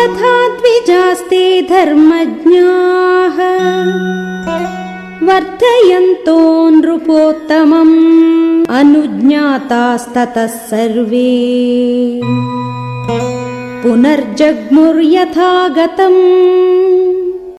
तथा द्विजास्ते धर्मज्ञाः। वर्धयन्तो नृपोत्तमम् अनुज्ञातास्ततः सर्वे। पुनर्जग्मुर्यथा गतम्